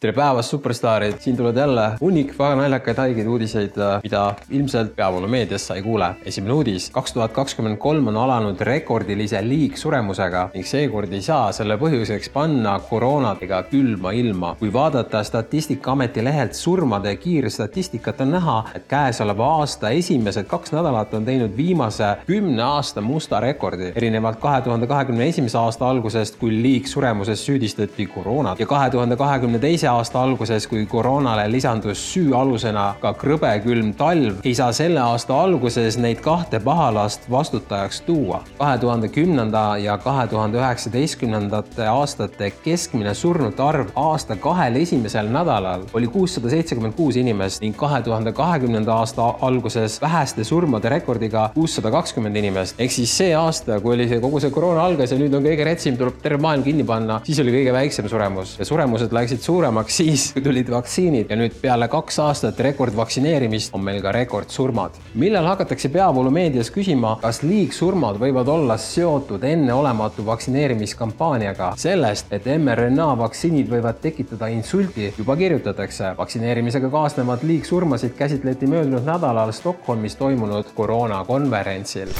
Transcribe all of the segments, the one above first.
tere päevast, superstaarid, siin tulevad jälle hunnik väga naljakaid haigeid uudiseid, mida ilmselt peavoolumeedias sa ei kuule. esimene uudis, kaks tuhat kakskümmend kolm on alanud rekordilise liigsuremusega ning seekord ei saa selle põhjuseks panna koroonat ega külma ilma. kui vaadata Statistikaameti lehelt surmade kiirstatistikat, on näha, et käesoleva aasta esimesed kaks nädalat on teinud viimase kümne aasta musta rekordi, erinevalt kahe tuhande kahekümne esimese aasta algusest, kui liigsuremuses süüdistati koroonat ja kahe tuhande kahekümne teise aasta alguses, kui koroonale lisandus süüalusena ka krõbe külm talv, ei saa selle aasta alguses neid kahte pahalast vastutajaks tuua. kahe tuhande kümnenda ja kahe tuhande üheksateistkümnendate aastate keskmine surnute arv aasta kahel esimesel nädalal oli kuussada seitsekümmend kuus inimest ning kahe tuhande kahekümnenda aasta alguses väheste surmade rekordiga kuussada kakskümmend inimest. ehk siis see aasta, kui oli see kogu see koroona algas ja nüüd on kõige retsim, tuleb terve maailm kinni panna, siis oli kõige väiksem suremus ja suremused läksid suuremaks suuremaks siis, kui tulid vaktsiinid ja nüüd peale kaks aastat rekordvaktsineerimist on meil ka rekordsurmad. millal hakatakse peavoolumeedias küsima, kas liigsurmad võivad olla seotud enneolematu vaktsineerimiskampaaniaga? sellest, et mRNA vaktsiinid võivad tekitada insuldi, juba kirjutatakse. vaktsineerimisega kaasnevad liigsurmasid käsitleti möödunud nädalal Stockholmis toimunud koroonakonverentsil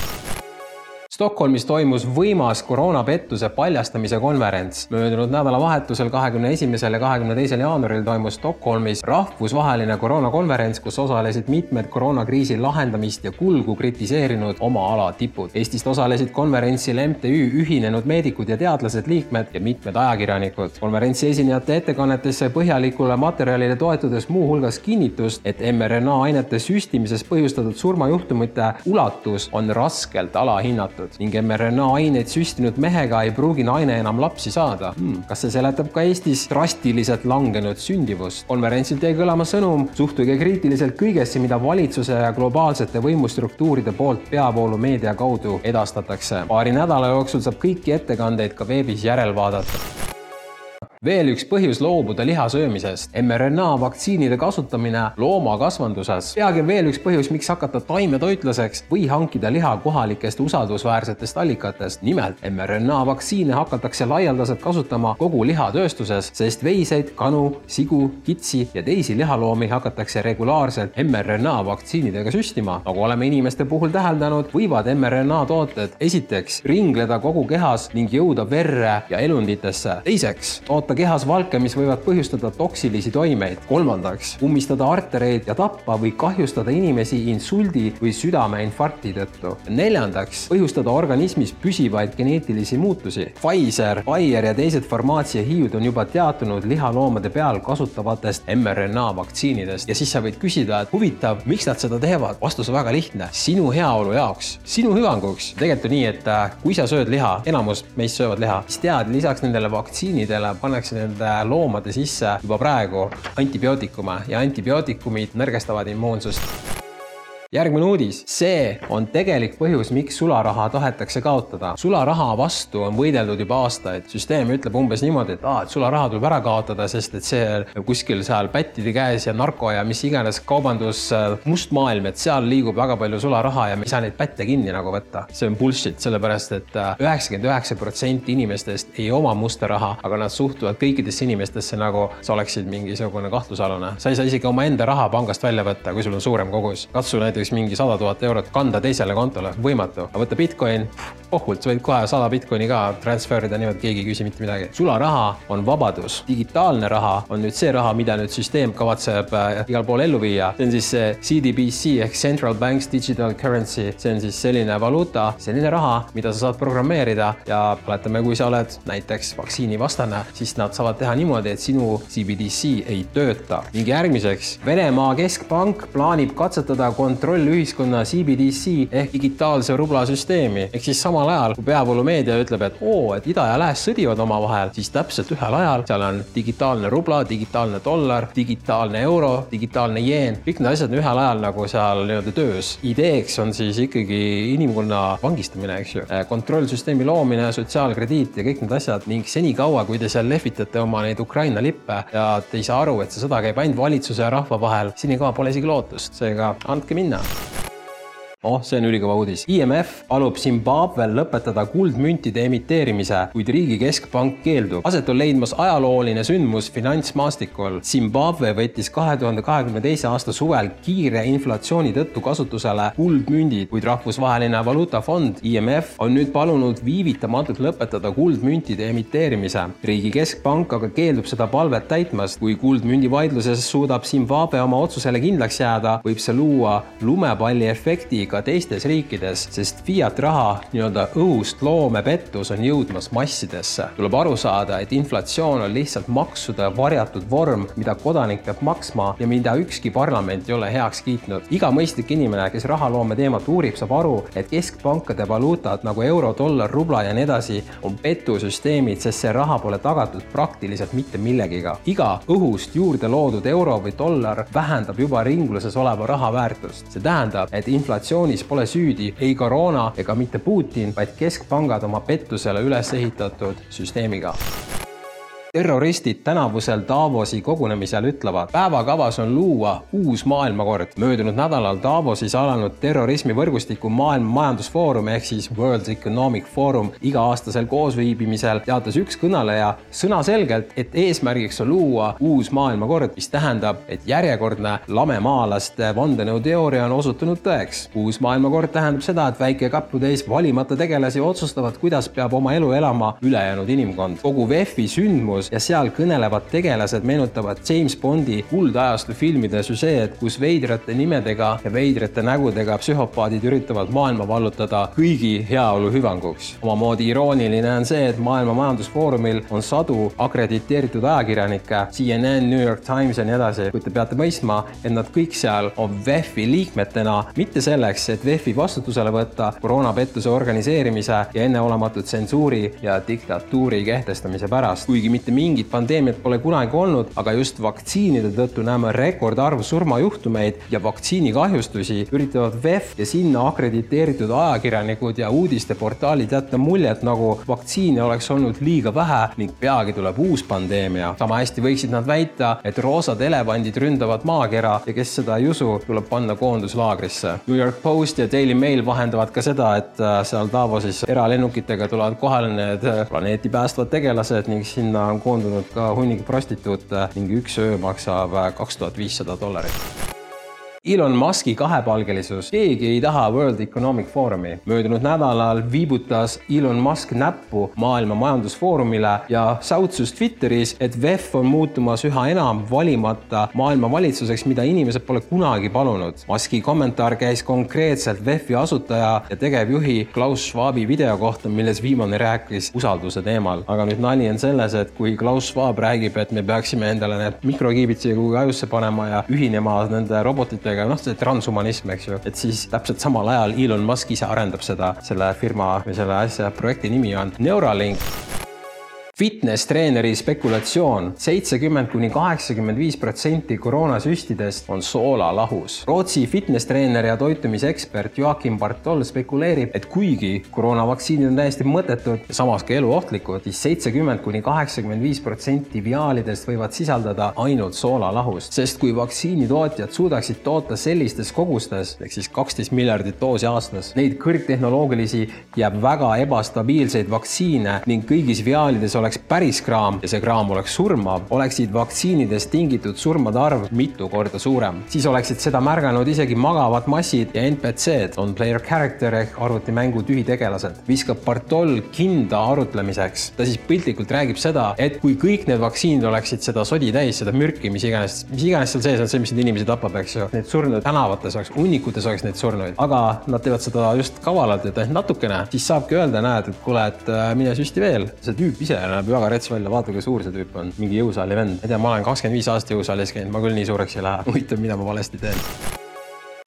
Stockholmis toimus võimas koroonapettuse paljastamise konverents. möödunud nädalavahetusel, kahekümne esimesel ja kahekümne teisel jaanuaril toimus Stockholmis rahvusvaheline koroonakonverents, kus osalesid mitmed koroonakriisi lahendamist ja kulgu kritiseerinud oma ala tipud. Eestist osalesid konverentsil MTÜ Ühinenud Meedikud ja Teadlased liikmed ja mitmed ajakirjanikud. konverentsi esinejate ettekannetesse põhjalikule materjalile toetudes muuhulgas kinnitust, et mRNA ainete süstimises põhjustatud surmajuhtumite ulatus on raskelt alahinnatud tehtud ning mRNA aineid süstinud mehega ei pruugi naine enam lapsi saada hmm.. kas see seletab ka Eestis drastiliselt langenud sündivust? konverentsilt jäi kõlama sõnum, suhtuge kriitiliselt kõigesse, mida valitsuse ja globaalsete võimustruktuuride poolt peavoolumeedia kaudu edastatakse. paari nädala jooksul saab kõiki ettekandeid ka veebis järelvaadata veel üks põhjus loobuda liha söömisest. mRNA vaktsiinide kasutamine loomakasvanduses. peagi veel üks põhjus, miks hakata taimetoitlaseks või hankida liha kohalikest usaldusväärsetest allikatest. nimelt mRNA vaktsiine hakatakse laialdaselt kasutama kogu lihatööstuses, sest veiseid, kanu, sigu, kitsi ja teisi lihaloomi hakatakse regulaarselt mRNA vaktsiinidega süstima. nagu oleme inimeste puhul täheldanud, võivad mRNA tooted esiteks ringleda kogu kehas ning jõuda verre ja elunditesse. teiseks, toota toota kehas valke, mis võivad põhjustada toksilisi toimeid. kolmandaks, ummistada artereid ja tappa või kahjustada inimesi insuldi või südameinfarkti tõttu. neljandaks, põhjustada organismis püsivaid geneetilisi muutusi. Pfizer, Bayer ja teised farmaatsiahiiud on juba teatanud lihaloomade peal kasutavatest mRNA vaktsiinidest ja siis sa võid küsida, et huvitav, miks nad seda teevad? vastus on väga lihtne, sinu heaolu jaoks, sinu hüvanguks. tegelikult on nii, et äh, kui sa sööd liha, enamus meist söövad liha, siis tead, lisaks nendele vaktsiinidele pannakse pannakse nende loomade sisse juba praegu antibiootikume ja antibiootikumid nõrgestavad immuunsust järgmine uudis, see on tegelik põhjus, miks sularaha tahetakse kaotada. sularaha vastu on võideldud juba aastaid. süsteem ütleb umbes niimoodi, et aa, et sularaha tuleb ära kaotada, sest et see kuskil seal pättide käes ja narko ja mis iganes kaubandus, äh, must maailm, et seal liigub väga palju sularaha ja me ei saa neid pätte kinni nagu võtta. see on bullshit, sellepärast et äh, üheksakümmend üheksa protsenti inimestest ei oma musta raha, aga nad suhtuvad kõikidesse inimestesse nagu sa oleksid mingisugune kahtlusalune. sa ei saa isegi omaenda raha pangast välja võtta, kui sul on suurem kogus. katsu näiteks näiteks mingi sada tuhat eurot kanda teisele kontole, võimatu. aga võtta Bitcoin, pohult, sa võid kohe sada Bitcoini ka transfer ida niimoodi, keegi ei küsi mitte midagi. sularaha on vabadus, digitaalne raha on nüüd see raha, mida nüüd süsteem kavatseb äh, igal pool ellu viia. see on siis see CDBC ehk Central Banks Digital Currency, see on siis selline valuuta, selline raha, mida sa saad programmeerida ja oletame, kui sa oled näiteks vaktsiinivastane, siis nad saavad teha niimoodi, et sinu CBDC ei tööta. ning järgmiseks, Venemaa keskpank plaanib katsetada kontrolli kontrollühiskonna CBDC ehk digitaalse rubla süsteemi. ehk siis samal ajal, kui peavoolumeedia ütleb, et oo, et ida ja lääs sõdivad omavahel, siis täpselt ühel ajal seal on digitaalne rubla, digitaalne dollar, digitaalne euro, digitaalne jeen, kõik need asjad on ühel ajal nagu seal nii-öelda töös. ideeks on siis ikkagi inimkonna vangistamine, eks ju. Äh, kontrollsüsteemi loomine, sotsiaalkrediit ja kõik need asjad ning senikaua, kui te seal lehvitate oma neid Ukraina lippe ja te ei saa aru, et see sõda käib ainult valitsuse ja rahva vahel, senikaua pole isegi lootust, seega andke minna. Yeah. Oh, see on ülikõva uudis. IMF palub Zimbabwe'l lõpetada kuldmüntide emiteerimise, kuid riigi keskpank keeldub. aset on leidmas ajalooline sündmus finantsmaastikul. Zimbabwe võttis kahe tuhande kahekümne teise aasta suvel kiire inflatsiooni tõttu kasutusele kuldmündid, kuid Rahvusvaheline Valuutafond IMF on nüüd palunud viivitamatult lõpetada kuldmüntide emiteerimise. riigi keskpank aga keeldub seda palvet täitmast. kui kuldmündi vaidluses suudab Zimbabwe oma otsusele kindlaks jääda, võib see luua lumepalli efekti ka teistes riikides, sest fiat raha nii-öelda õhust loomepettus on jõudmas massidesse. tuleb aru saada, et inflatsioon on lihtsalt maksude varjatud vorm, mida kodanik peab maksma ja mida ükski parlament ei ole heaks kiitnud. iga mõistlik inimene, kes rahaloome teemat uurib, saab aru, et keskpankade valuutad nagu euro, dollar, rubla ja nii edasi on petusüsteemid, sest see raha pole tagatud praktiliselt mitte millegiga. iga õhust juurde loodud euro või dollar vähendab juba ringluses oleva raha väärtust. see tähendab, et inflatsioonis pole süüdi ei koroona ega mitte Putin, vaid keskpangad oma pettusele üles ehitatud süsteemiga terroristid tänavusel Davosi kogunemisel ütlevad, päevakavas on luua uus maailmakord. möödunud nädalal Davosis alanud terrorismivõrgustiku Maailma Majandusfoorum ehk siis World Economic Forum iga-aastasel koosviibimisel teatas üks kõneleja sõnaselgelt, et eesmärgiks on luua uus maailmakord, mis tähendab, et järjekordne lamemaalaste vandenõuteooria on osutunud tõeks. uus maailmakord tähendab seda, et väike käputäis valimata tegelasi otsustavad, kuidas peab oma elu elama ülejäänud inimkond. kogu VEF-i sündmus tegevus ja seal kõnelevad tegelased meenutavad James Bondi kuldajastu filmide süžeed, kus veidrate nimedega ja veidrate nägudega psühhopaadid üritavad maailma vallutada kõigi heaolu hüvanguks. omamoodi irooniline on see, et Maailma Majandusfoorumil on sadu akrediteeritud ajakirjanikke, CNN, New York Times ja nii edasi, kuid te peate mõistma, et nad kõik seal on VEF-i liikmetena, mitte selleks, et VEF-i vastutusele võtta koroonapettuse organiseerimise ja enneolematu tsensuuri ja diktatuuri kehtestamise pärast, kuigi mitte mitte mingit pandeemiat pole kunagi olnud, aga just vaktsiinide tõttu näeme rekordarv surmajuhtumeid ja vaktsiinikahjustusi, üritavad VEF ja sinna akrediteeritud ajakirjanikud ja uudisteportaalid jätta muljet, nagu vaktsiine oleks olnud liiga vähe ning peagi tuleb uus pandeemia. sama hästi võiksid nad väita, et roosad elevandid ründavad maakera ja kes seda ei usu, tuleb panna koonduslaagrisse. New York Post ja Daily Mail vahendavad ka seda, et äh, seal Davosis eralennukitega tulevad kohale need äh, planeeti päästvad tegelased ning sinna on koondunud ka hunnik prostituute ning üks öö maksab kaks tuhat viissada dollarit Elon Muski kahepalgelisus, keegi ei taha World Economic Forumi. möödunud nädalal viibutas Elon Musk näppu Maailma Majandusfoorumile ja säutsus Twitteris, et VEF on muutumas üha enam valimata maailma valitsuseks, mida inimesed pole kunagi palunud. Muski kommentaar käis konkreetselt VEF-i asutaja ja tegevjuhi Klaus Schwabi video kohta, milles viimane rääkis usalduse teemal. aga nüüd nali on selles, et kui Klaus Schwab räägib, et me peaksime endale need mikrokiibid siia kuhugi ajusse panema ja ühinema nende robotite ettevõtetega, noh, see transhumanism, eks ju, et siis täpselt samal ajal Elon Musk ise arendab seda, selle firma või selle asja, projekti nimi on Neuralink fitness treeneri spekulatsioon, seitsekümmend kuni kaheksakümmend viis protsenti koroonasüstidest on soolalahus. Rootsi fitness treener ja toitumisekspert Joakim Bartol spekuleerib, et kuigi koroonavaktsiinid on täiesti mõttetud ja samas ka eluohtlikud, siis seitsekümmend kuni kaheksakümmend viis protsenti viaalidest võivad sisaldada ainult soolalahust, sest kui vaktsiinitootjad suudaksid toota sellistes kogustes ehk siis kaksteist miljardit doosi aastas, neid kõrgtehnoloogilisi ja väga ebastabiilseid vaktsiine ning kõigis viaalides oleks oleks päris kraam ja see kraam oleks surmav, oleksid vaktsiinidest tingitud surmade arv mitu korda suurem. siis oleksid seda märganud isegi magavad massid ja NPC-d, on player character ehk arvutimängu tühitegelased. viskab Bartol kinda arutlemiseks. ta siis piltlikult räägib seda, et kui kõik need vaktsiinid oleksid seda sodi täis, seda mürki, mis iganes, mis iganes seal sees on, see, mis neid inimesi tapab, eks ju, need surnud tänavates oleks, hunnikutes oleks neid surnuid, aga nad teevad seda just kavalalt, et ainult natukene, siis saabki öelda, näed, et kuule, et äh, mine süsti veel. see tüüp ise näeb väga rets välja, vaata kui suur see tüüp on, mingi jõusaali vend. ma ei tea, ma olen kakskümmend viis aastat jõusaalis käinud, ma küll nii suureks ei lähe. huvitav, mida ma valesti teen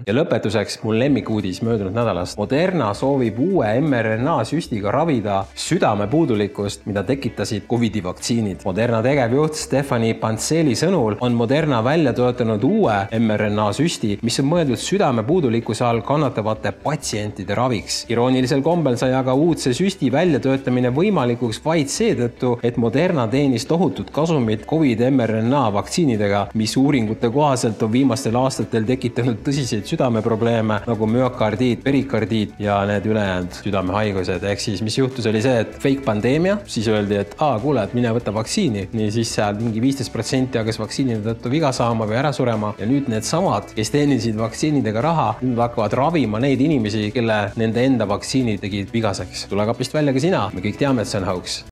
ja lõpetuseks mu lemmikuudis möödunud nädalast. Moderna soovib uue mRNA süstiga ravida südamepuudulikkust, mida tekitasid Covidi vaktsiinid. Moderna tegevjuht Stefani Panseli sõnul on Moderna välja töötanud uue mRNA süsti, mis on mõeldud südamepuudulikkuse all kannatavate patsientide raviks. iroonilisel kombel sai aga uudse süsti väljatöötamine võimalikuks vaid seetõttu, et Moderna teenis tohutut kasumit Covid mRNA vaktsiinidega, mis uuringute kohaselt on viimastel aastatel tekitanud tõsiseid südameprobleeme nagu müokardiit, perikardiit ja need ülejäänud südamehaigused. ehk siis, mis juhtus, oli see, et fake pandeemia, siis öeldi, et aa, kuule, et mine võta vaktsiini. nii siis seal mingi viisteist protsenti hakkas vaktsiini tõttu viga saama või ära surema ja nüüd needsamad, kes teenisid vaktsiinidega raha, nüüd hakkavad ravima neid inimesi, kelle nende enda vaktsiinid tegid vigaseks. tule kapist välja ka sina, me kõik teame, et see on hauks